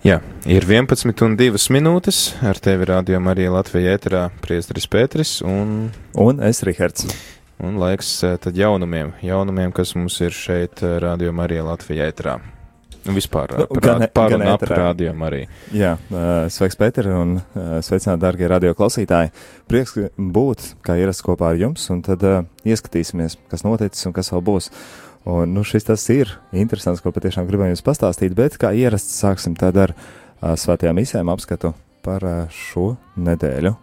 Jā, ir 11 un 2 minūtes. Ar tevi rādījumā arī Latvijā ēterā priesteris Pēteris un, Un es, Rihards. un laiks eh, tad jaunumiem, jaunumiem, kas mums ir šeit eh, rādījumā arī Latvijā ēterā. Un vispār Nu, par, gan- rād- par gan un ap rādījumu arī. Jā, sveiks, Pēter, un sveicināti, darbie radioklausītāji. Prieks ka būt, kā ierasts kopā ar jums, un tad ieskatīsimies, kas noticis un kas vēl būs. Un, nu, šis tas ir interesants, ko patiešām gribam jums pastāstīt, bet kā ierasts sāksim tad ar uh, svētajām misēm apskatu par uh, šo nedēļu.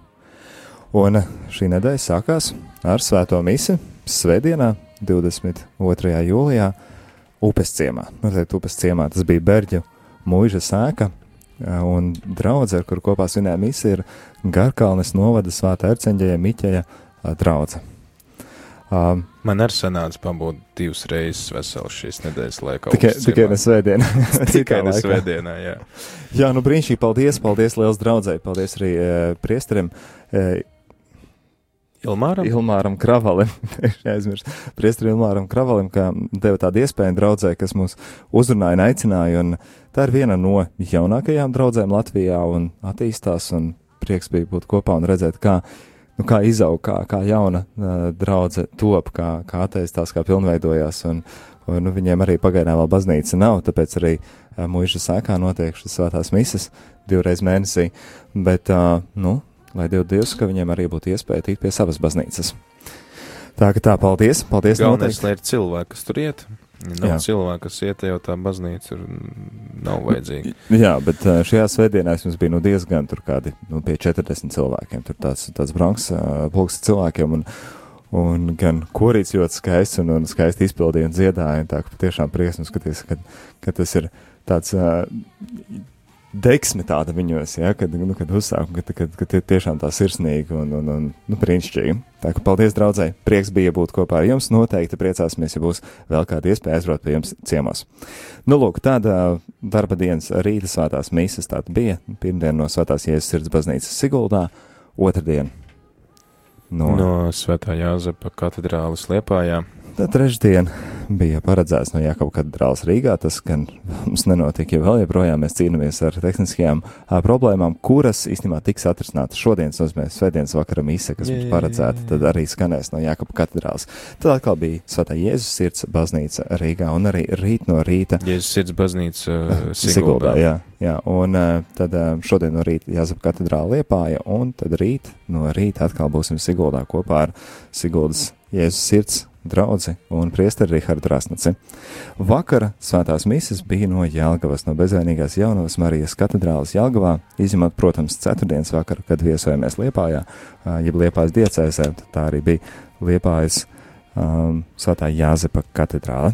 Un uh, šī nedēļa sākās ar svēto misi svētdienā, 22. jūlijā, upes ciemā. Noteikti upes ciemā tas bija Berģu mūža sēka, un draudze, ar kuru kopā svinēja misi, ir Garkalnes novada svētā erceņģēja Miķeja ā, draudze. Um, Man arī sanāca pabūt divas reizes vesels šīs nedēļas laikā. tikai, tikai ne svētdienā. tikai ne svētdienā, jā. Jā, nu brīnišķīgi, paldies, paldies liels draudzēji, paldies arī e, priesterim. E, Ilmāram? Ilmāram Kravalim, aizmirst, priestri Ilmāram Kravalim, ka deva tādu iespēju draudzē, kas mūs uzrunāja un aicināja, un tā ir viena no jaunākajām draudzēm Latvijā un attīstās, un prieks bija būt kopā un redzēt, kā, nu, kā izaug, kā, kā jauna uh, draudze top, kā, kā attīstās, kā pilnveidojās, un, un nu, viņiem arī pagaidām vēl baznīca nav, tāpēc arī uh, mūža sēkā notiek šis svētās mises divreiz mēnesī, bet, uh, nu, lai Dievs, Dievs, ka viņiem arī būtu iespēja tikt pie savas baznīcas. Tā ka tā, paldies, paldies. Galvenais, lai ir cilvēki, kas tur iet. Nav Jā. cilvēki, kas iet, jau tā baznīca ir, nav vajadzīga. Jā, bet ā, šajā svētdienā mums bija nu, diezgan tur kādi nu, pie 40 cilvēkiem. Tur tāds, tāds branks ā, pulks cilvēkiem. Un, Un gan korīts ļoti skaists un, un skaisti izpildīja un dziedāja. Un tā ka patiešām prieks un skaties, ka, ka tas ir tāds uh, deksme tāda viņos, ja, kad, nu, kad uzsāk, kad, kad, kad ir tiešām tā sirsnīgi un, un, un nu, brīnišķīgi. Tā kā paldies, draudzēji. Prieks bija būt kopā ar jums. Noteikti priecāsimies, ja būs vēl kāda iespēja aizbraukt pie jums ciemos. Nu, lūk, tāda darba dienas rīta svētās mīsas tāda bija. Pirmdien no svētās Jēzus sirds baznīcas Siguldā, otrdien no, no. Svētā Jāzepa katedrālis Liepājā. Tad trešdien bija paredzēts no Jākapa katedrāls Rīgā. Tas gan mums nenotika, jo vēl joprojām mēs cīnāmies ar tehniskajām ā, problēmām, kuras īstenībā tiks atrisinātas šodien, nozīmē svētdienas vakara mise, kas mums paredzēta, tad arī skanēs no Jākapa katedrāls. Tad atkal bija Svētā Jēzus sirds baznīca Rīgā un arī rīt no rīta Jēzus sirds baznīca uh, Siguldā, jā, jā. Un uh, tad uh, šodien no rīta Jāzep katedrāla liepāja, un tad rīt no rīta atkal būsim Siguldā kopā ar Siguldas Jēzus sirds draudzi un priesteri Rihardu Rasnaci. Vakara svētās mises bija no Jelgavas, no bezvainīgās jaunavas Marijas katedrālas Jelgavā, izņemot, protams, ceturtdienas vakaru, kad viesojamies Liepājā, jeb Liepājas diecēsē, tad tā arī bija Liepājas um, svētā Jāzepa katedrāla.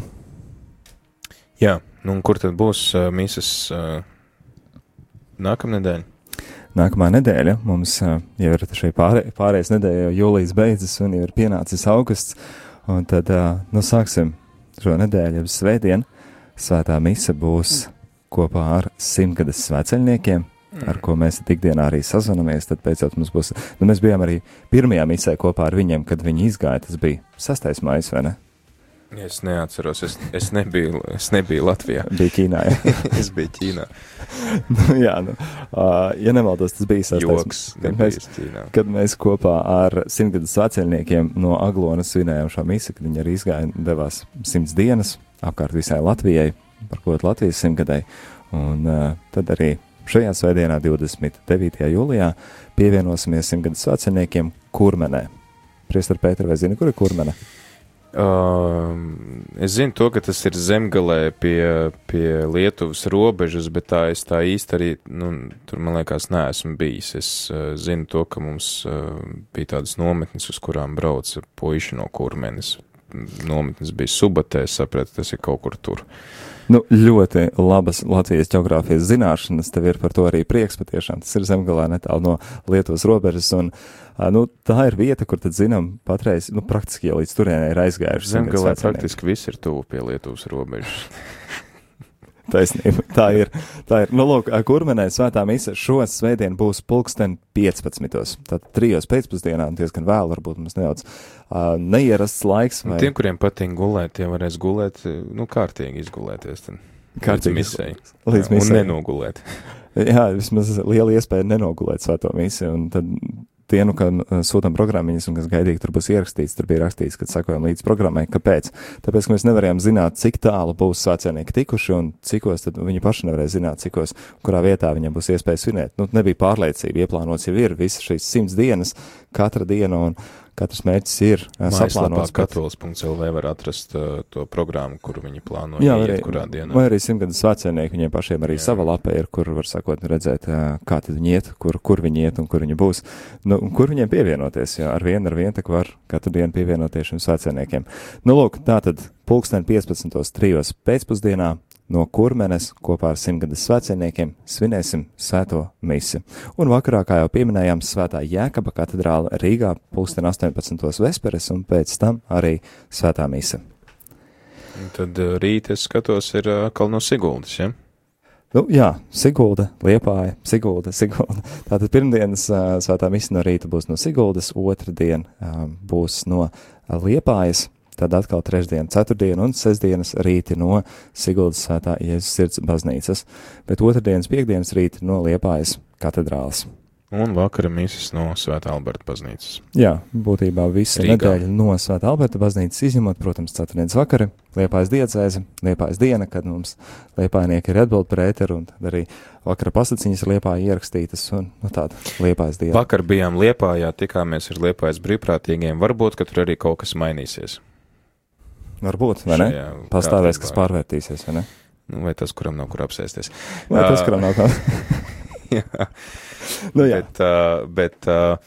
Jā, nu un kur tad būs uh, mises uh, nākamnedēļ? Nākamā nedēļa mums uh, jau ir šī pārē, pārējais nedēļa, jau jūlijas beidzas un jau ir pienācis augusts. Un tad, nu, sāksim šo nedēļu, jau svētdien. Svētā mise būs kopā ar simtgades svēceļniekiem, ar ko mēs ikdienā arī sazvanāmies. Tad beidzot mums būs, nu, mēs bijām arī pirmajā misē kopā ar viņiem, kad viņi izgāja. Tas bija 6. maijs, vai ne? Es neatceros, es, es, nebiju, es nebiju Latvijā. Bija Ķīnā. Jā, es biju Ķīnā. nu, jā nu, uh, ja nemaldos, tas bija 6. Joks, kad mēs, kad mēs kopā ar simtgadus vecēlniekiem no Aglonas svinējām šo misiju, kad viņi arī izgāja un devās simts dienas apkārt visai Latvijai, par ko Latvijas simtgadai. Un uh, tad arī šajā svētdienā, 29. jūlijā, pievienosimies simtgadus vecēlniekiem Kurmenē. Priester Pēter, vai zini, kur ir Kurmene? Uh, es zinu to, ka tas ir zemgalē pie, pie Lietuvas robežas, bet tā es tā īsti arī, nu, tur man liekas, neesmu bijis. Es uh, zinu to, ka mums uh, bija tādas nometnes, uz kurām brauca puiši no kurmenes. Nometnes bija Subatē, sapratu, tas ir kaut kur tur. Nu, ļoti labas Latvijas geogrāfijas zināšanas, tev ir par to arī prieks patiešām. Tas ir zemgalē netālu no Lietuvas robežas, un nu, tā ir vieta, kur tad zinām patreiz, nu, praktiski jau līdz turienei ir aizgājuši. Zemgalē praktiski viss ir tuvu pie Lietuvas robežas. Taisnība, tā ir. Tā ir. Nu, lūk, kurmenē svētā mise šo svētdienu būs pulksten 15. Tad trijos pēcpusdienā, un diezgan vēl, varbūt mums nedaudz uh, neierasts laiks. Un Vai... tiem, kuriem patīk gulēt, tie varēs gulēt, nu, kārtīgi izgulēties. Tad. kārtīgi misijai. līdz Un misijai. nenogulēt. Jā, vismaz liela iespēja nenogulēt svēto misiju, un tad dienu, kad uh, sūtām programmiņas un kas gaidīgi tur būs ierakstīts, tur bija rakstīts, ka sakojam līdz programmai. Kāpēc? Tāpēc, ka mēs nevarējām zināt, cik tālu būs svētcienieki tikuši un cikos, tad viņi paši nevarēja zināt, cikos, kurā vietā viņiem būs iespēja svinēt. Nu, nebija pārliecība, ieplānots jau ir visas šīs simts dienas, katra diena, un katrs mērķis ir uh, Mājaslapā saplānots. katolis.lv var atrast uh, to programmu, kuru viņi plāno Jā, iet arī, kurā dienā. vai arī simtgadus svētcienieki, viņiem pašiem arī Jā. sava lapa ir, kur var sakot, redzēt, ā, kā tad viņi iet, kur, kur viņi iet un kur viņi būs. Nu, kur viņiem pievienoties, jo ar vienu, ar vienu tak var katru dienu pievienoties šiem svētcieniekiem. Nu, lūk, tā tad pulksten 15.3. pēcpusdienā no kurmenes kopā ar simtgadus svētcieniekiem svinēsim svēto misi. Un vakarā, kā jau pieminējām, svētā Jēkaba katedrāla Rīgā pulksten 18. vesperes un pēc tam arī svētā mise. Tad uh, rīt es skatos, ir uh, atkal no Siguldas, ja? Nu, jā, Sigulda, Liepāja, Sigulda, Sigulda. Tātad pirmdienas uh, svētā misija no rīta būs no Siguldas, otrdien uh, būs no Liepājas, tad atkal trešdien, ceturtdien un sestdienas rīti no Siguldas svētā Jēzus sirds baznīcas, bet otrdienas, piekdienas rīti no Liepājas katedrāls. Un vakara mīsas no Svētā Alberta baznīcas. Jā, būtībā visa Rīgā. nedēļa no Svētā Alberta baznīcas izņemot, protams, ceturtdienas vakari, Liepājas diecēze, Liepājas diena, kad mums Liepājnieki ir atbild par ēteru, un tad arī vakara pasaciņas ir Liepāja ierakstītas, un nu, tāda Liepājas diena. Vakar bijām Liepājā, tikāmies ar Liepājas brīvprātīgiem. Varbūt, ka tur arī kaut kas mainīsies. Varbūt, vai ne? Pastāvēs, kas pārvērtīsies, vai ne? Nu, vai tas, kuram nav kur apsēsties. Vai tas, Ā. kuram nav kā? Jā. nu, jā. Bet, uh, bet uh,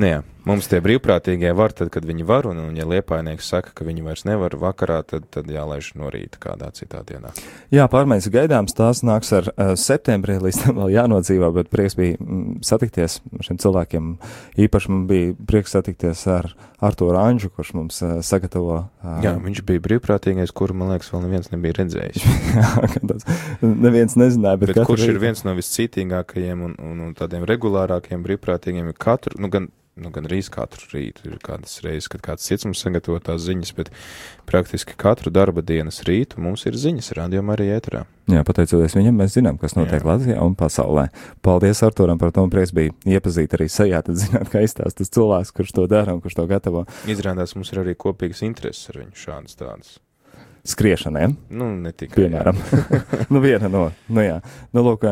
nu, jā, mums tie brīvprātīgie var, tad, kad viņi var, un, un ja liepainieks saka, ka viņi vairs nevar vakarā, tad, tad jālaiž no rīta kādā citā dienā. jā, pārmaiņas ir gaidāms, tās nāks ar uh, septembrī, līdz tam vēl jānodzīvo, bet prieks bija mm, satikties ar šiem cilvēkiem. Īpaši man bija prieks satikties ar Artūru Anžu, kurš mums uh, sagatavo. Uh, Jā, viņš bija brīvprātīgais, kuru, man liekas, vēl neviens nebija redzējis. neviens nezināja, bet, Bet, kurš ir rītu- viens no viscītīgākajiem un, un, un tādiem regulārākiem brīvprātīgiem, ir katru, nu, gan, nu, gan rīz katru rītu, ir kādas reizes, kad kāds cits mums sagatavo tās ziņas, bet praktiski katru darba dienas rītu mums ir ziņas, rādījumā arī ēterā. Jā, pateicoties viņam, mēs zinām, kas notiek Jā. Latvijā un pasaulē. Paldies Arturam par to, un prieks bija iepazīt arī sejā, tad zināt, kā izstāsta tas cilvēks, kurš to dara un kurš to gatavo Izrādās, mums ir arī kopīgas intereses ar viņu šādas tādas. skriešaniem, Nu, ne tikai. piemēram. nu, viena no, nu jā. Nu, lūk,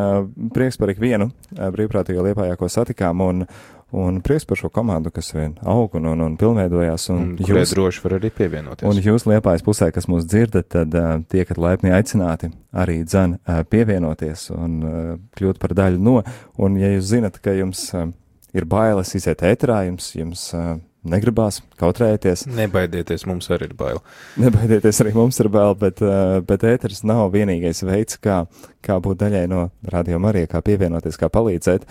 prieks par ikvienu brīvprātīgo liepājā, ko satikām, un, un prieks par šo komandu, kas vien aug un, un, un pilnveidojās, Un, un, un jūs, droši var arī pievienoties. un jūs liepājas pusē, kas mūs dzirdat, tad uh, tiekat laipni aicināti arī dzen uh, pievienoties un uh, kļūt par daļu no, un ja jūs zinat, ka jums uh, ir bailes iziet ēterā, jums, jums uh, negribās kautrēties, Nebaidieties, mums arī ir bail. Nebaidieties, arī mums ir bail, bet, bet ēteris nav vienīgais veids, kā, kā būt daļai no radio Marija, kā pievienoties, kā palīdzēt,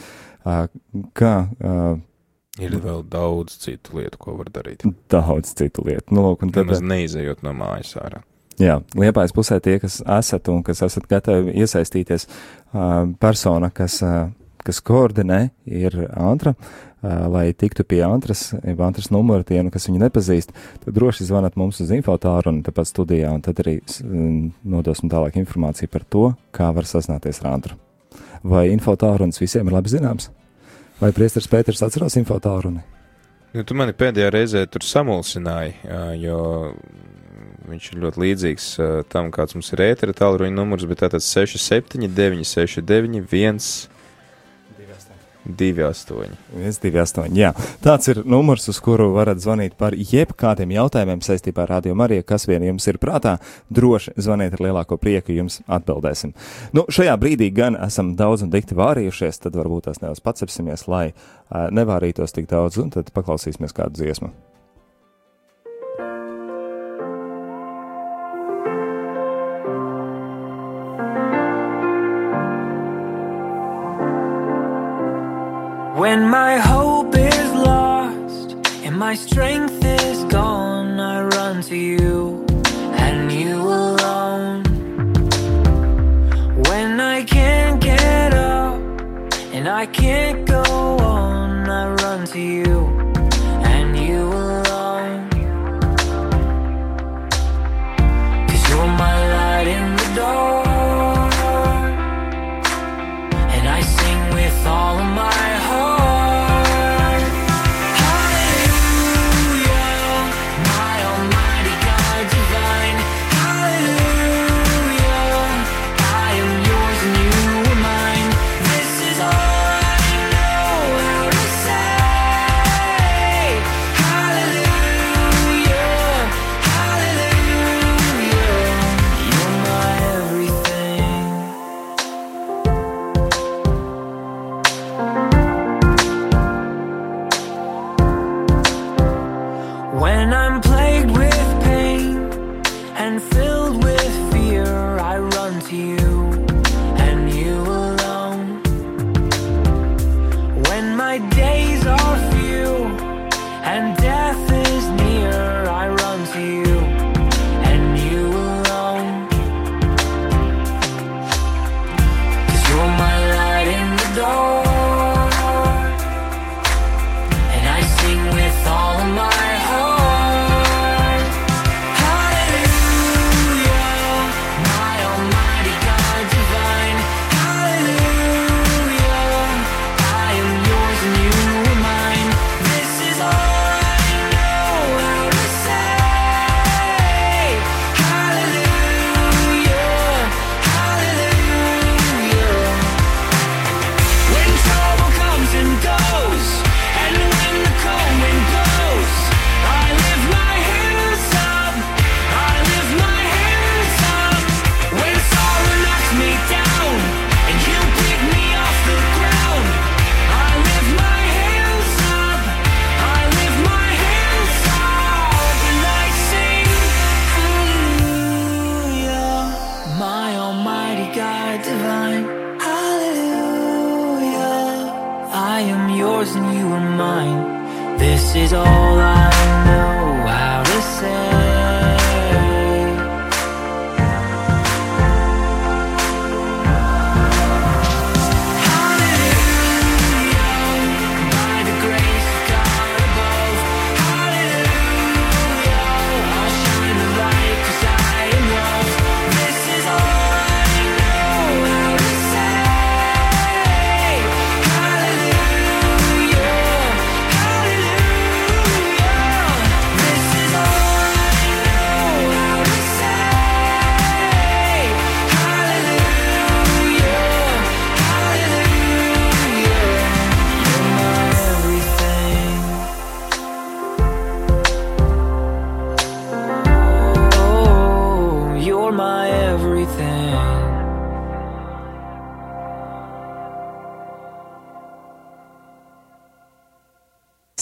kā Ir vēl daudz citu lietu, ko var darīt. daudz citu lietu. Nu, lūk, un tad, Nemaz neizejot no mājas ārā. jā, liepājas pusē tie, kas esat un kas esat gatavi iesaistīties, persona, kas, kas koordinē, ir Antra. Lai tiktu pie Antras, jeb Antras numura tiem, kas viņu nepazīst, tad droši zvanat mums uz infotāru un tepat studijā, un tad arī nodosim tālāk informāciju par to, kā var sasināties ar Antru. Vai infotārunis visiem ir labi zināms? Vai priesteris Pēters atcerās infotāruni? Nu, tu mani pēdējā reizē tur samulsināji, jo viņš ir ļoti līdzīgs tam, kāds mums ir ētera tālruņa numurs, bet tātad 67, 969, 1, 28. 128. Jā, tāds ir numurs, uz kuru varat zvanīt par jebkādiem jautājumiem saistībā ar Radio Mariju, kas vien jums ir prātā. Droši zvaniet ar lielāko prieku, jums atbildēsim. Nu, šajā brīdī gan esam daudz un dikti vārījušies, tad varbūt tās nedaudz pacepsimies, lai uh, nevārītos tik daudz, un tad paklausīsimies kādu dziesmu. When my hope is lost and my strength is gone, I run to you and you alone. When I can't get up and I can't go on, I run to you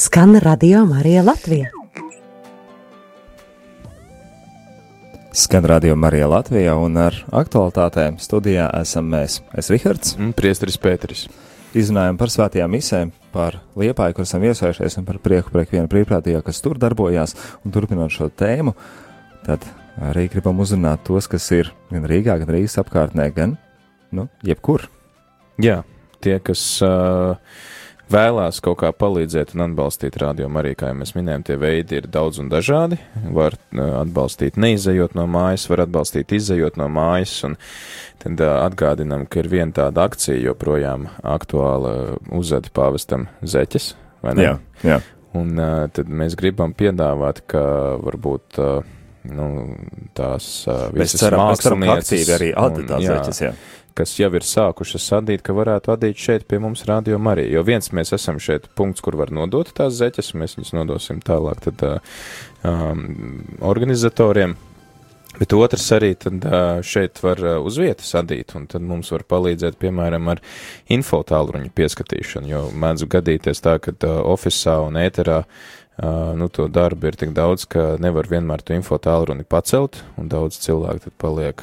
Skan radio Marija Latvija. Skan radio Marija Latvijā un ar aktualitātēm studijā esam mēs. Es Rihards. Un priesteris Pēteris. Izrunājam par svētajām misēm, par liepāju, kur esam iesaistījušies un par prieku par ikvienu brīvprātīgo, kas tur darbojās. Un turpinot šo tēmu, tad arī gribam uzrunāt tos, kas ir gan Rīgā, gan Rīgas apkārtnē, gan, nu, jebkur. Jā, tie, kas uh, vēlās kaut kā palīdzēt un atbalstīt rādījumu, arī, kā jau mēs minējām, tie veidi ir daudz un dažādi. Var uh, atbalstīt neizejot no mājas, var atbalstīt izejot no mājas, un tad uh, atgādinam, ka ir viena tāda akcija joprojām aktuāla uzadi pāvestam zeķes, vai ne? Jā, jā. Un tad mēs gribam piedāvāt, ka varbūt uh, nu, tās uh, visas ceram, ceram, mākslinieces aktīvi arī jā, zeķes, jā. kas jau ir sākušas adīt, ka varētu adīt šeit pie mums radio arī. Jo viens mēs esam šeit punkts, kur var nodot tās zeķes, un mēs viņus nodosim tālāk tad uh, um, organizatoriem. Bet otrs arī tad šeit var uz vietas adīt, un tad mums var palīdzēt, piemēram, ar info tālruņu pieskatīšanu, jo mēdz gadīties tā, ka ofisā un ēterā uh, nu, to darbu ir tik daudz, ka nevar vienmēr to info tālruni pacelt, un daudz cilvēku tad paliek,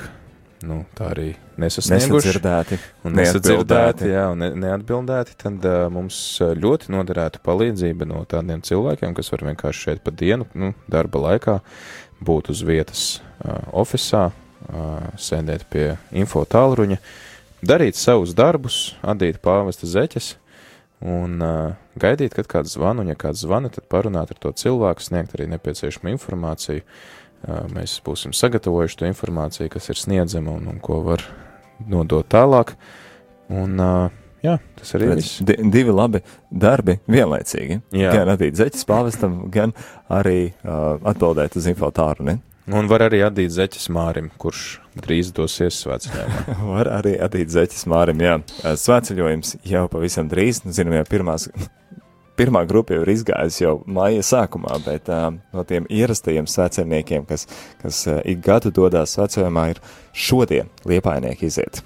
nu, tā arī nesasnieguši. Nesadzirdēti. Nesadzirdēti, jā, un ne, neatbildēti, tad uh, mums uh, ļoti noderētu palīdzība no tādiem cilvēkiem, kas var vienkārši šeit pa dienu, nu, darba laikā, būt uz vietas uh, ofisā, uh, sēdēt pie info tālruņa, darīt savus darbus, adīt pāvesta zeķes un uh, gaidīt, kad kāds zvana, un ja kāds zvana, tad parunāt ar to cilvēku, sniegt arī nepieciešamo informāciju. Uh, mēs būsim sagatavojuši to informāciju, kas ir sniedzama un, un ko var nodot tālāk. Un, uh, jā, tas arī viss. di divi labi darbi vienlaicīgi. Jā. Gan atdīt zeķes pāvestam, gan arī uh, atbildēt uz info tālruni. Un var arī atdīt zeķes mārim, kurš drīz dosies svētceļojumā. Var arī atdīt zeķes mārim, jā. Svētceļojums jau pavisam drīz, nu, zinām, jau pirmās, pirmā grupa jau ir izgājusi jau maija sākumā, bet uh, no tiem ierastajiem svētceļniekiem, kas, kas uh, ik gadu dodās svētceļojumā, ir šodien liepainieki iziet.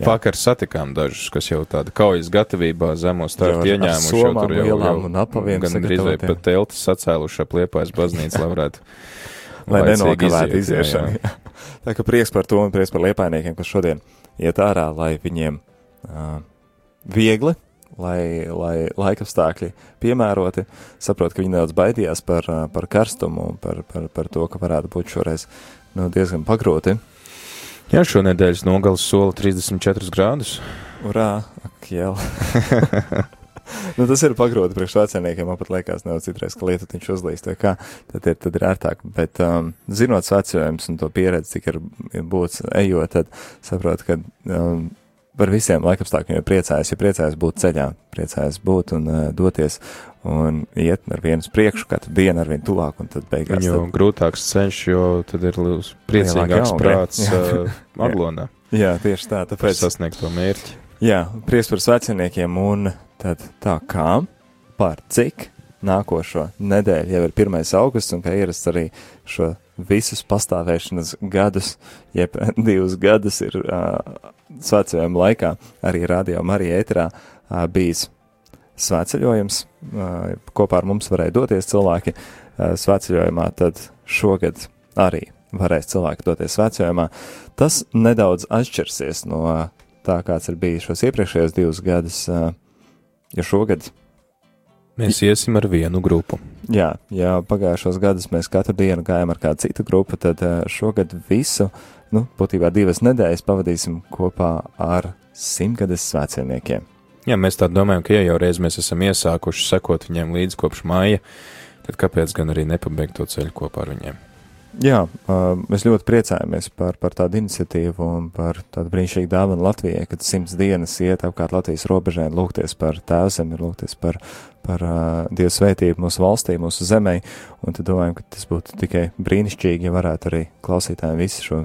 Jā. Vakar satikām dažus, kas jau tāda kaujas gatavībā zemo Jau startu ar- ar ieņēmuši. jau somām, tur jau- lielām jau un apaviem Gan drīz vai pat teltis sacēluši ap liepājas baznīcu, lai varētu. lai nenokavētu iziešanu. jā. jā. Tā kā prieks par to un prieks par liepainiekiem, kas šodien iet ārā, lai viņiem uh, viegli, lai, lai laikapstākļi piemēroti, saprot, ka viņi nedaudz baidījās par, uh, par karstumu un par, par, par to, ka varētu būt šoreiz nu, diezgan pagrūti. Jā, šonedēļas nogales sola 34 grādus. Urā, ak, jau. nu, tas ir pagrūti priekš vecākiem. Man pat liekas, nedaudz citreiz, ka lietu viņš uzlīst, tad ir, tad ir ērtāk. Bet, um, zinot vecājumus un to pieredzi, cik ir, būts ejot, tad saprot, ka um, par visiem laikapstākļiem ir priecājis, ja priecājis būt ceļā, priecājis būt un uh, doties un iet ar vienu priekšu, katru dienu ar vienu tuvāk, un tad beigās. Jo Tad, grūtāks ceļš, jo tad ir priecīgāks auga, prāts uh, aglonā. jā, tieši tā, Pēc tāpēc. sasniegt to mērķi. Jā, prieks par sveciniekiem, un tad tā kā par cik nākošo nedēļu jau ir 1. augusts, un kā ierasts arī šo visus pastāvēšanas gadus, jeb divus gadus ir uh, svētceļojuma laikā arī radio Marija ēterā uh, bijis svētceļojums, uh, kopā ar mums varēja doties cilvēki uh, svētceļojumā, tad šogad arī varēs cilvēki doties svētceļojumā. Tas nedaudz atšķirsies no uh, tā, kāds ir bijis šos iepriekšējos divus gadus. Uh, ja šogad Mēs iesim ar vienu grupu. Jā, ja pagājušos gadus mēs katru dienu gājām ar kādu citu grupu, tad eh, šogad visu, nu, būtībā divas nedēļas pavadīsim kopā ar simtgades svētceļniekiem. Jā, mēs tā domājam, ka ja jau reiz mēs esam iesākuši sekot viņiem līdz kopš māja, tad kāpēc gan arī nepabeigt to ceļu kopā ar viņiem? Jā, mēs ļoti priecājamies par, par tādu iniciatīvu un par tādu brīnišķīgu dāvanu Latvijai, kad simts dienas iet apkārt Latvijas robežēm, lūgties par tēvzemi, lūgties par, par uh, Dievu svētību mūsu valstī, mūsu zemē, un tad domājam, ka tas būtu tikai brīnišķīgi, ja varētu arī klausītājiem visu šo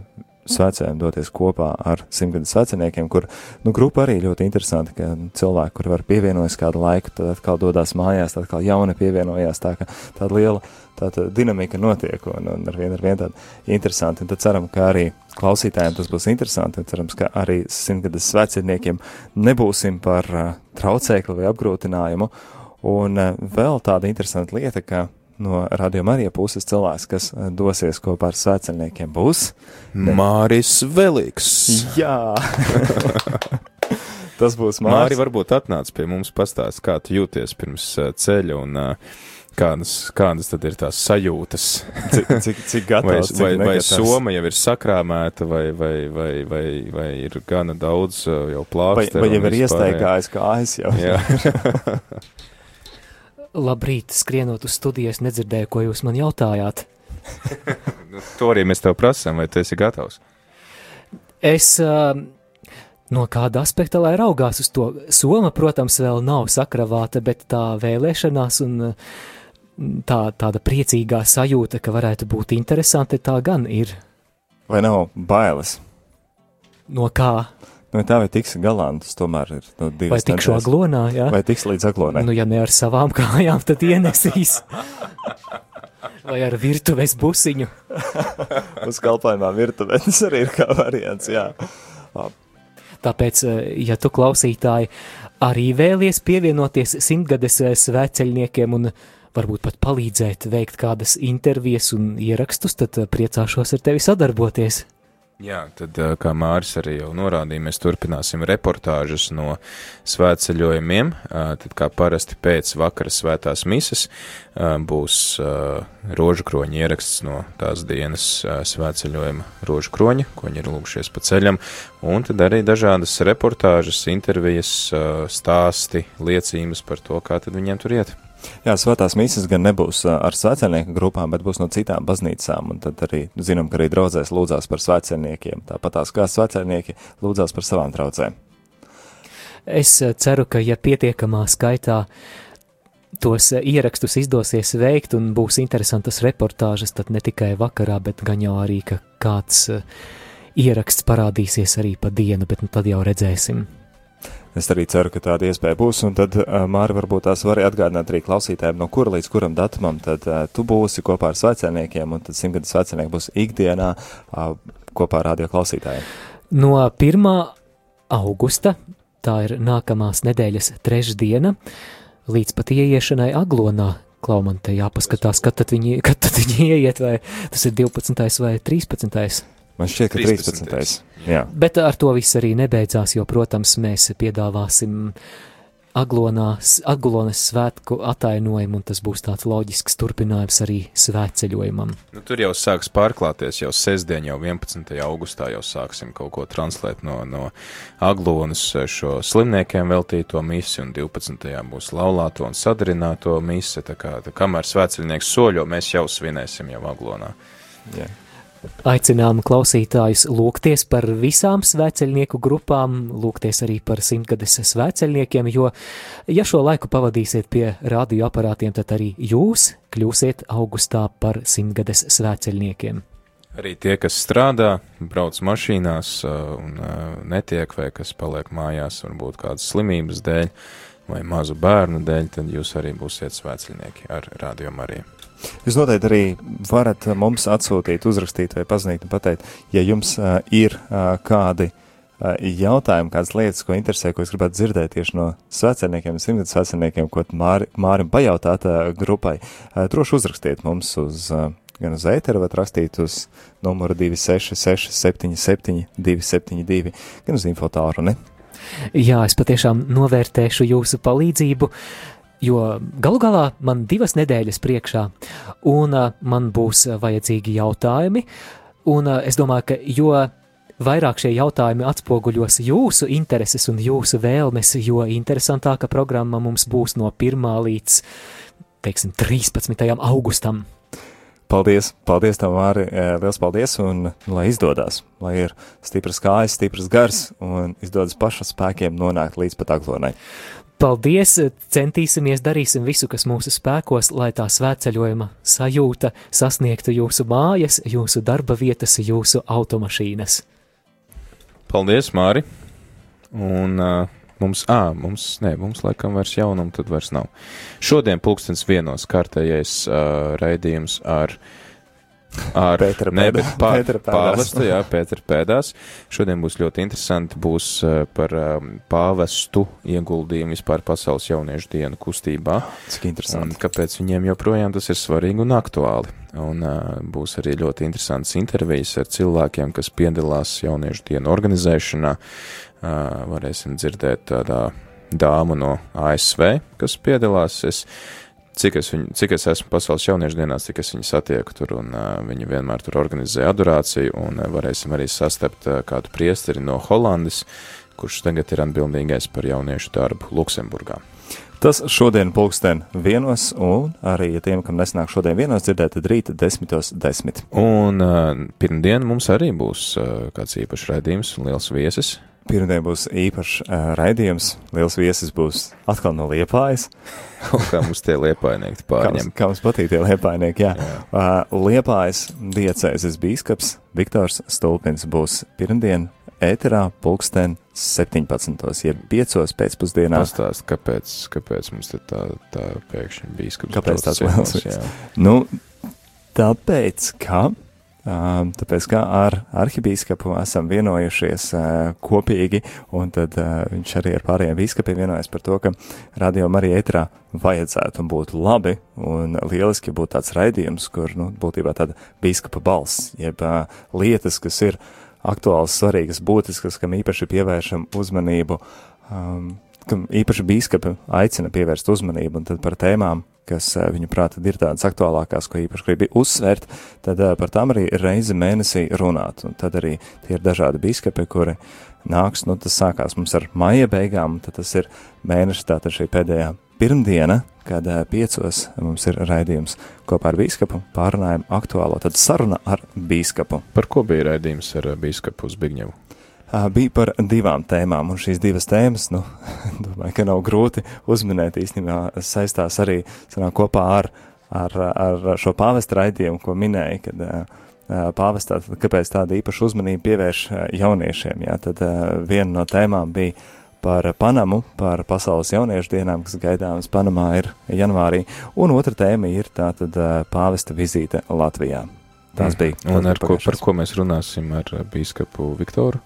svētceļiem doties kopā ar simtgadus veciniekiem, kur, nu, grupa arī ļoti interesanti, ka cilvēki, kur var pievienojas kādu laiku, tad atkal dodās mājās, tad atkal jauni pievienojās, tā tāda liela tāda dinamika notiek un, un ar vienu ar vienu tādu interesanti. Un tad ceram, ka arī klausītājiem tas būs interesanti un cerams, ka arī simtgadus veciniekiem nebūsim par uh, traucēkli vai apgrūtinājumu. Un uh, vēl tāda interesanta lieta, ka no Radio Marija puses cilvēks, kas eh, dosies kopā ar svētceļniekiem, būs Māris Velīgs. Jā! Tas būs Māri. Māris. varbūt atnāc pie mums pastāst, kā tu jūties pirms uh, ceļa un uh, kādas, kādas tad ir tās sajūtas. Cik, cik, cik Vai, gatavs, cik vai, vai soma jau ir sakrāmēta, vai, vai, vai, vai, vai ir gana daudz jau Vai, plākstu. vai jau ir iestaigājis kājas jau? Labrīt, skrienot uz studijas, nedzirdēju, ko jūs man jautājāt. Nu, to arī mēs tev prasām, vai tu esi gatavs. Es uh, no kāda aspekta, lai raugās uz to, soma, protams, vēl nav sakravāta, bet tā vēlēšanās un uh, tā, tāda priecīgā sajūta, ka varētu būt interesanti, tā gan ir. Vai nav bailes? No kā? Nu, tā vai tiks galā, tas tomēr ir nu, divas Vai tikšu nedēļas. aglonā, jā? Vai tiks līdz aglonai? Nu, ja ne ar savām kājām, tad ienesīs. Vai ar virtuves busiņu. Uz kalpājumā virtuvē tas arī ir kā variants, jā. Tāpēc, eh, ja tu klausītāji arī vēlies pievienoties simtgades eh, svētceļniekiem un varbūt pat palīdzēt veikt kādas intervijas un ierakstus, tad eh, priecāšos ar tevi sadarboties. Jā, tad, kā Māris arī jau norādīja, mēs turpināsim reportāžas no svētceļojumiem. Tad, kā parasti pēc vakara svētās mises, būs rožu kroņa ieraksts no tās dienas svētceļojuma rožu kroņa, ko viņi ir lūgušies pa ceļam, un tad arī dažādas reportāžas, intervijas, stāsti, liecības par to, kā tad viņiem tur iet. Jā, svētās mīsas gan nebūs ar svētceļnieku grupām, bet būs no citām baznīcām, un tad arī zinām, ka arī draudzēs lūdzās par svētceļniekiem, tāpat tās kā svētceļnieki lūdzās par savām traucēm. Es ceru, ka ja pietiekamā skaitā tos ierakstus izdosies veikt un būs interesantas reportāžas, tad ne tikai vakarā, bet gan jau arī, ka kāds ieraksts parādīsies arī pa dienu, bet nu tad jau redzēsim. Es arī ceru, ka tāda iespēja būs, un tad, ā, Māri, varbūt tās var atgādināt arī klausītājiem, no kura līdz kuram datumam tad ā, tu būsi kopā ar svētceļniekiem, un tad simtgadus svētceļnieki būs ikdienā kopā ar radio klausītājiem. No 1. augusta, tā ir nākamās nedēļas trešdiena, līdz pat ieiešanai aglonā, klau man te jāpaskatās, kad tad viņi, kad tad viņi ieiet, vai tas ir 12. vai 13. Man šķiet, ka 13. 13.. Jā. Bet ar to viss arī nebeidzās, jo, protams, mēs piedāvāsim aglonās, aglonas svētku atainojumu, un tas būs tāds loģisks turpinājums arī svētceļojumam. Nu, tur jau sāks pārklāties, jau sestdien, jau 11. augustā jau sāksim kaut ko translēt no, no Aglonas šo slimniekiem veltīto misi, un 12. būs laulāto un sadarināto misi, tā kā tā kamēr svētceļnieks soļo, mēs jau svinēsim jau Aglonā. Jā. Aicinām klausītājus lūgties par visām svētceļnieku grupām, lūgties arī par simtgades svētceļniekiem, jo, ja šo laiku pavadīsiet pie radioaparātiem, tad arī jūs kļūsiet augustā par simtgades svētceļniekiem. Arī tie, kas strādā, brauc mašīnās un netiek, vai kas paliek mājās, varbūt kādas slimības dēļ vai mazu bērnu dēļ, tad jūs arī būsiet svētceļnieki ar Radio Mariju. Jūs noteikti arī varat mums atsūtīt, uzrakstīt vai paziņot un pateikt, ja jums uh, ir uh, kādi uh, jautājumi, kādas lietas, ko interesē, ko jūs gribētu dzirdēt tieši no svecerniekiem, simtgadus svecerniekiem, ko Māri, Mārim pajautāt uh, grupai, uh, droši uzrakstiet mums uz, uh, gan uz ēteru, vai rakstīt uz numuru 266 77 272, gan uz infotāru, ne? Jā, es patiešām novērtēšu jūsu palīdzību, jo galu galā man divas nedēļas priekšā, un uh, man būs vajadzīgi jautājumi, un uh, es domāju, ka jo vairāk šie jautājumi atspoguļos jūsu intereses un jūsu vēlmes, jo interesantāka programma mums būs no 1. līdz, teiksim, 13. augustam. Paldies, paldies tev, Māri, liels paldies, un lai izdodas, lai ir stipras kājas, stipras gars, un izdodas paša spēkiem nonākt līdz pat aglonai. Paldies, centīsimies, darīsim visu, kas mūsu spēkos, lai tā svētceļojuma sajūta sasniegtu jūsu mājas, jūsu darba vietas, jūsu automašīnas. Paldies, Māri! Un uh, Mums, ā, mums, nē, mums laikam vairs jaunumu tad vairs nav. Šodien pulkstens vienos kārtējais uh, raidījums ar, ar Pētera ne, pēdā- bet pā, Pētera pāvestu, jā, Pētera pēdās. Šodien būs ļoti interesanti, būs uh, par um, pāvestu ieguldījumu vispār pasaules jauniešu dienu kustībā. Cik Un interesanti. kāpēc viņiem joprojām tas ir svarīgi un aktuāli. Un uh, būs arī ļoti interesants intervijas ar cilvēkiem, kas piedalās jauniešu dienu organizēšanā. Uh, varēsim dzirdēt tādā dāmu no ASV, kas piedalās. Es, cik, es viņu, cik es esmu pasaules jauniešu dienās, cik es viņu satieku tur, un uh, viņi vienmēr tur organizē adorāciju, un uh, varēsim arī sastapt uh, kādu priesteri no Holandes, kurš tagad ir atbildīgais par jauniešu darbu Luksemburgā. Tas šodien pulksten vienos, un arī, ja tiem, kam nesnāk šodien vienos dzirdēt, tad rīt desmitos desmit. Un uh, pirmdien mums arī būs uh, kāds īpašs raidījums un liels viesis. Pirmdien būs īpašs uh, raidījums, liels viesis būs atkal no Liepājas. Kā mums tie liepainieki Kā pārņem. kā mums patīk tie Liepainieki, jā. Jā. Uh, Liepājas diecēzes bīskaps Viktors Stulpins būs pirmdien ēterā pulksten 17. jeb 5. pēcpusdienā. Pastāst, kāpēc, kāpēc mums te tā, tā pēkšņi bija skats. Kāpēc tāds liels? Nu, tāpēc, ka, tāpēc, ka ar arhibīskapu esam vienojušies kopīgi, un tad viņš arī ar pārējiem bīskapiem vienojas par to, ka radio arī ētrā vajadzētu un būtu labi, un lieliski būtu tāds raidījums, kur, nu, būtībā tāda bīskapa balss, jeb lietas, kas ir aktuāls, svarīgas, būtiskas, kam īpaši pievēršam uzmanību, um, kam īpaši bīskapi aicina pievērst uzmanību, un tad par tēmām, kas eh, viņu prātā ir tādas aktuālākās, ko īpaši gribi uzsvērt, tad eh, par tām arī reizi mēnesī runāt. Un tad arī tie ir dažādi biskupi, kuri nāks, nu tas sākās mums ar maija beigām, tad tas ir mēnesis, tātad šī pēdējā pirmdiena, kad eh, piecos mums ir raidījums kopā ar biskupu, pārunājam aktuālo, tad saruna ar biskupu. Par ko bija raidījums ar ā, bīskapu uz Bigņevu? Ā, Bija par divām tēmām, un šīs divas tēmas, nu, domāju, ka nav grūti uzminēt īstenībā saistās arī sanāk, kopā ar, ar, ar šo pāvesta raidījumu, ko minēja, kad pāvestā, kāpēc tāda īpaša uzmanība pievērš jauniešiem, jā, tad viena no tēmām bija par Panamu, par pasaules jauniešu dienām, kas gaidāmas Panamā ir janvārī, un otra tēma ir tātad pāvesta vizīte Latvijā. Tās bija. Mm. Un tās ar bija ko, par ko mēs runāsim ar bīskapu Viktoru?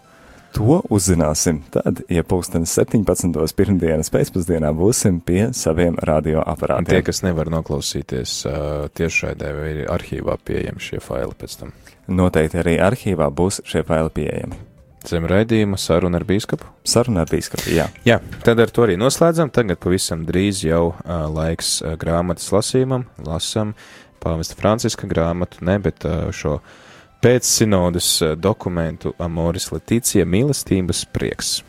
To uzzināsim tad, ja pulkstenis 17. pirmdienas pēcpusdienā būsim pie saviem Un tie, radioaparātiem. kas nevar noklausīties tiešraidē vai ir arhīvā pieejami šie faili pēc tam. Noteikti arī arhīvā būs šie faili pieejami. Zem raidījuma saruna ar bīskapu. Saruna ar bīskapu, jā. Jā, tad ar to arī noslēdzam. Tagad pavisam drīz jau uh, laiks uh, grāmatas lasījumam. Lasam pāvesta Franciska grāmatu, ne, bet uh, šo pēc sinodas uh, dokumentu Amoris Letīcija mīlestības prieks.